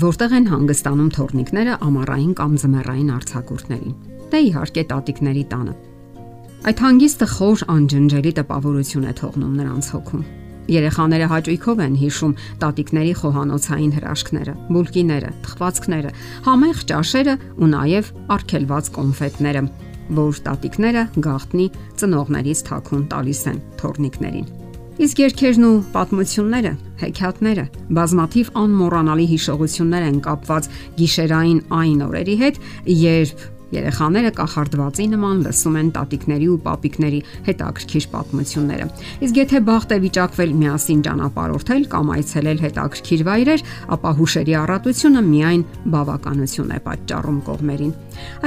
որտեղ են հանգստանում թորնիկները ամառային կամ ձմեռային արձակուրդներին։ Դե իհարկե տատիկների տանը։ Այդ հանգիստը խոր անջնջելի տպավորություն է թողնում նրանց հոգում։ Երեխաները հաճույքով են հիշում տատիկների խոհանոցային հրաշքները, բուլկիները, թխվածքները, համեղ ճաշերը ու նաև արգելված կոնֆետները, որ տատիկները գաղտնի ծնողներից թաքուն տալիս են թորնիկներին։ Իսկ երկերն ու պատմությունները, հեքիաթները, բազմաթիվ անմոռանալի հիշողություններ են կապված գիշերային այն օրերի հետ, երբ Երեխաները կախարդվածի նման լսում են տատիկների ու պապիկների հետաքրքիր պատմությունները։ Իսկ եթե բախտ է վիճակվել միասին ճանապարհորդել կամ այցելել հետաքրքիր վայրեր, ապա հուշերի առատությունը միայն բավականություն է պատճառում կողմերին։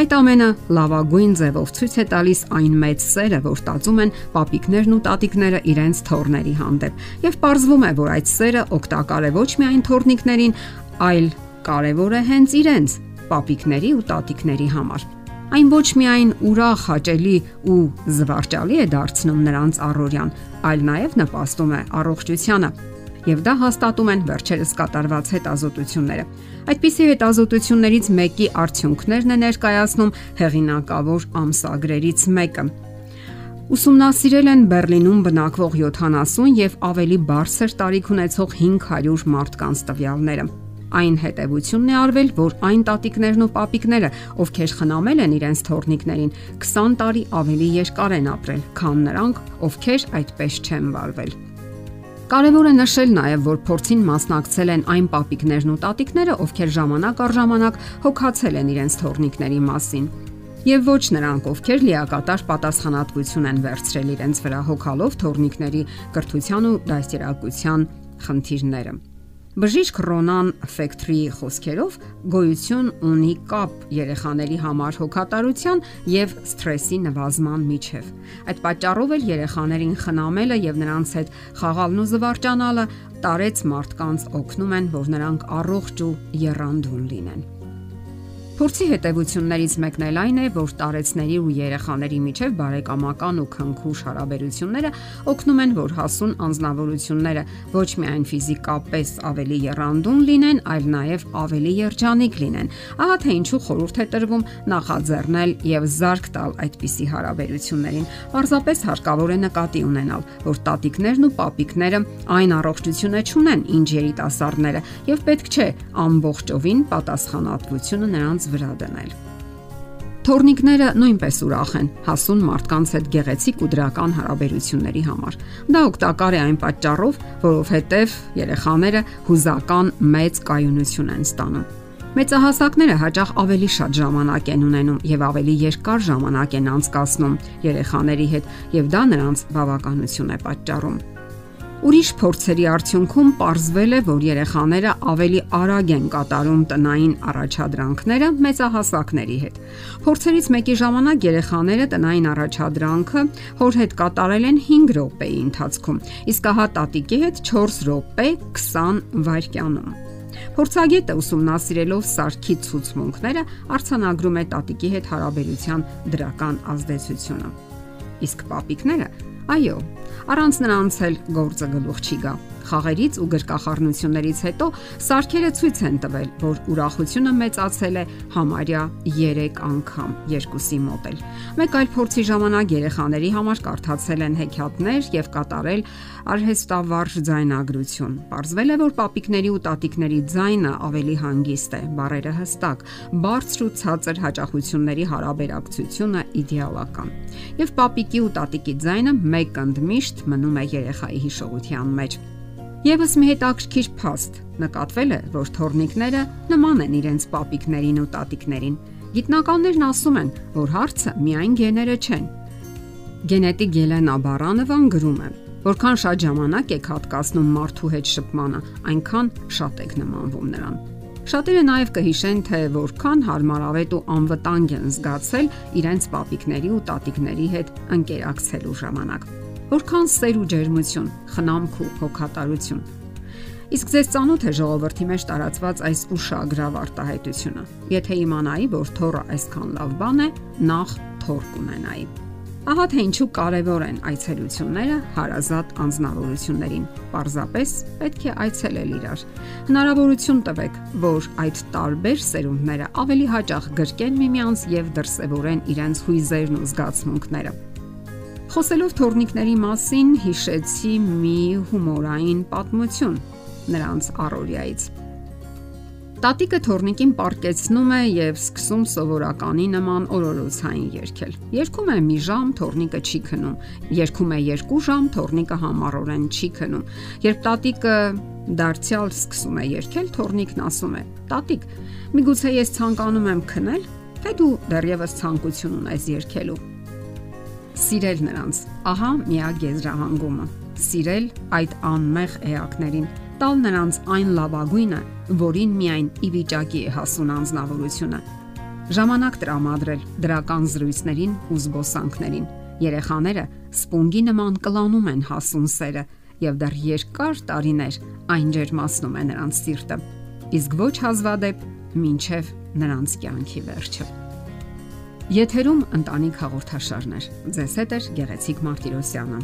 Այդ ամենը լավագույն ձևով ցույց է տալիս այն մեծ սերը, որ տածում են պապիկներն ու տատիկները իրենց թորների հանդեպ։ Եվ ողջվում է, որ այդ սերը օգտակար է ոչ միայն թորնիկներին, այլ կարևոր է հենց իրենց պապիկների ու տատիկների համար։ Այն ոչ միայն ուրախ, հաճելի ու զվարճալի է դարձնում նրանց առօրյան, այլ նաև նպաստում է առողջությանը եւ դա հաստատում են վերջերս կատարված հետազոտությունները։ Այդպիսի հետազոտություններից մեկի արդյունքներն է ներկայացնում հեղինակավոր ամսագրերից մեկը։ Ուսումնասիրել են Բերլինում բնակվող 70 եւ ավելի բարձր տարիք ունեցող 500 մարդկանց տվյալները։ Այն հետևությունն է արվել, որ այն տատիկներն ու պապիկները, ովքեր խնամել են իրենց թորնիկներին, 20 տարի ավելի երկար են ապրել, քան նրանք, ովքեր այդպես չեն վարվել։ Կարևոր է նշել նաև, որ փորձին մասնակցել են այն պապիկներն ու տատիկները, ովքեր ժամանակ առ ժամանակ հոգացել են իրենց թորնիկների մասին եւ ոչ նրանք, ովքեր լիակատար պատասխանատվություն են վերցրել իրենց վրա հոգալով թորնիկների կրթության ու դաստիարակության խնդիրները։ Բժիշկ Ռոնան Ֆեկտրիի խոսքերով գոյություն ունի կապ երեխաների համար հոգատարության եւ սթրեսի նվազման միջև։ Այդ պատճառով էլ երեխաներին խնամելը եւ նրանց հետ խաղալն ու զվարճանալը տարեց մարդկանց օգնում են, որ նրանք առողջ ու երանդուն լինեն։ Փորձի հետևություններից մեկն էլ այն է, որ տարեցների ու երեխաների միջև բարեկամական ու քնքուշ հարաբերությունները օգնում են, որ հասուն անznավորությունները ոչ միայն ֆիզիկապես ավելի երանդուն լինեն, այլ նաև ավելի երջանիկ լինեն։ Ահա թե ինչու խորհուրդ է տրվում նախաձեռնել եւ զարգ տալ այդպիսի հարաբերություններին։ Պարզապես հարկավոր է նկատի ունենալ, որ տատիկներն ու պապիկները այն առողջությունը չունեն, ինչ երիտասարդները, եւ պետք չէ ամբողջովին պատասխանատվությունը նրանց վրա դնել։ Թորնիկները նույնպես ուրախ են հասուն մարդկանց հետ գեղեցիկ ու դրական հարաբերությունների համար։ Դա օգտակար է այն պատճառով, որովհետև երեխաները հուզական մեծ կայունություն են ստանում։ Մեծահասակները հաճախ ավելի շատ ժամանակ են ունենում եւ ավելի երկար ժամանակ են անցկасնում երեխաների հետ եւ դա նրանց բավականություն է պատճառում։ Ուրիշ փորձերի արդյունքում ողրզվել է, որ երեխաները ավելի արագ են կատարում տնային առաջադրանքները մեծահասակների հետ։ Փորձերից մեկի ժամանակ երեխաները տնային առաջադրանքը հոր հետ կատարել են 5 րոպեի ընթացքում, իսկ ահա տատիկի հետ 4 րոպե 20 վայրկյանում։ Փորձագետը ուսումնասիրելով սարքի ցուցմունքները արցանագրում է տատիկի հետ հարաբերության դրական ազդեցությունը։ Իսկ պապիկները, այո, Առանց նրանց էլ գործը գլուխ չի գա։ Խաղերից ու գրկախառնություններից հետո սարքերը ցույց են տվել, որ ուրախությունը մեծացել է համարյա 3 անգամ, երկուսի մոտ էլ։ Մեկ այլ փորձի ժամանակ երեխաների համար կարդացել են հեքիաթներ եւ կատարել արհեստավարժ ձայնագրություն։ Պարզվել է, որ պապիկների ու տատիկների ձայնը ավելի հանգիստ է, բարերը հստակ, բարձր ու ցածր հաճախությունների հարաբերակցությունը իդեալական։ Եվ պապիկի ու տատիկի ձայնը մեկ ընդմիշտ մնում է երեխայի հիշողության մեջ։ Եվս մի հետաքրքիր փաստ նկատվել է, որ թորնիկները նման են իրենց պապիկներին ու տատիկներին։ Գիտնականներն ասում են, որ հարցը միայն գեները չեն։ Գենետիկ Ելենա Բարանովան գրում է. Որքան շատ ժամանակ եք հատկացնում մարդու հետ շփմանը, այնքան շատ եք նմանվում նրան։ Շատերը նաև կհիշեն, թե որքան հարմարավետ ու անվտանգ են զգացել իրենց պապիկների ու տատիկների հետ ընկերակցելու ժամանակ որքան սեր ու ջերմություն, խնամք ու հոգատարություն։ Իսկ ձեզ ծանոթ է ժողովրդի մեջ տարածված այս ուշագրավ արտահայտությունը։ Եթե իմանայի, որ թորը այսքան լավ բան է, նախ թոր կունենայի։ Ահա թե ինչու կարևոր են այցելությունները հարազատ անznավորություններին։ Պարզապես պետք է այցելել իրար։ Հնարավորություն տվեք, որ այդ տարբեր սերունդները ավելի հաճախ գրկեն միմյանց եւ դրսևորեն իրենց հույզերն ու զգացմունքները։ Խոսելով թորնիկների մասին, հիշեցի մի հումորային պատմություն նրանց առօրյայից։ Տատիկը թորնիկին պարկեցնում է եւ սկսում սովորականի նման օրորոցային երգել։ Երգում է մի ժամ, թորնիկը չի քնում։ Երգում է 2 ժամ, թորնիկը համառորեն չի քնում։ Երբ տատիկը դարձյալ սկսում է երգել, թորնիկն ասում է. Տատիկ, միգուցե ես ցանկանում եմ քնել, թե դու դեռևս ցանկություն ունես երգելու։ Սիրել նրանց։ Ահա միակ եզրահանգումը։ Սիրել այդ անմեղ էակներին տալ նրանց այն լավագույնը, որին միայն ի վիճակի է հասուն անznավորությունը։ Ժամանակ տրամադրել դրական զրույցներին ու զբոսանքներին։ Երեխաները սպունգի նման կլանում են հասուն սերը եւ դեռ երկար տարիներ այն ջերմացնում է նրանց սիրտը։ Իսկ ոչ հազվադեպ ինչև նրանց կյանքի վերջը։ Եթերում ընտանիք հաղորդաշարներ։ Ձեզ հետ է Գեղեցիկ Մարտիրոսյանը։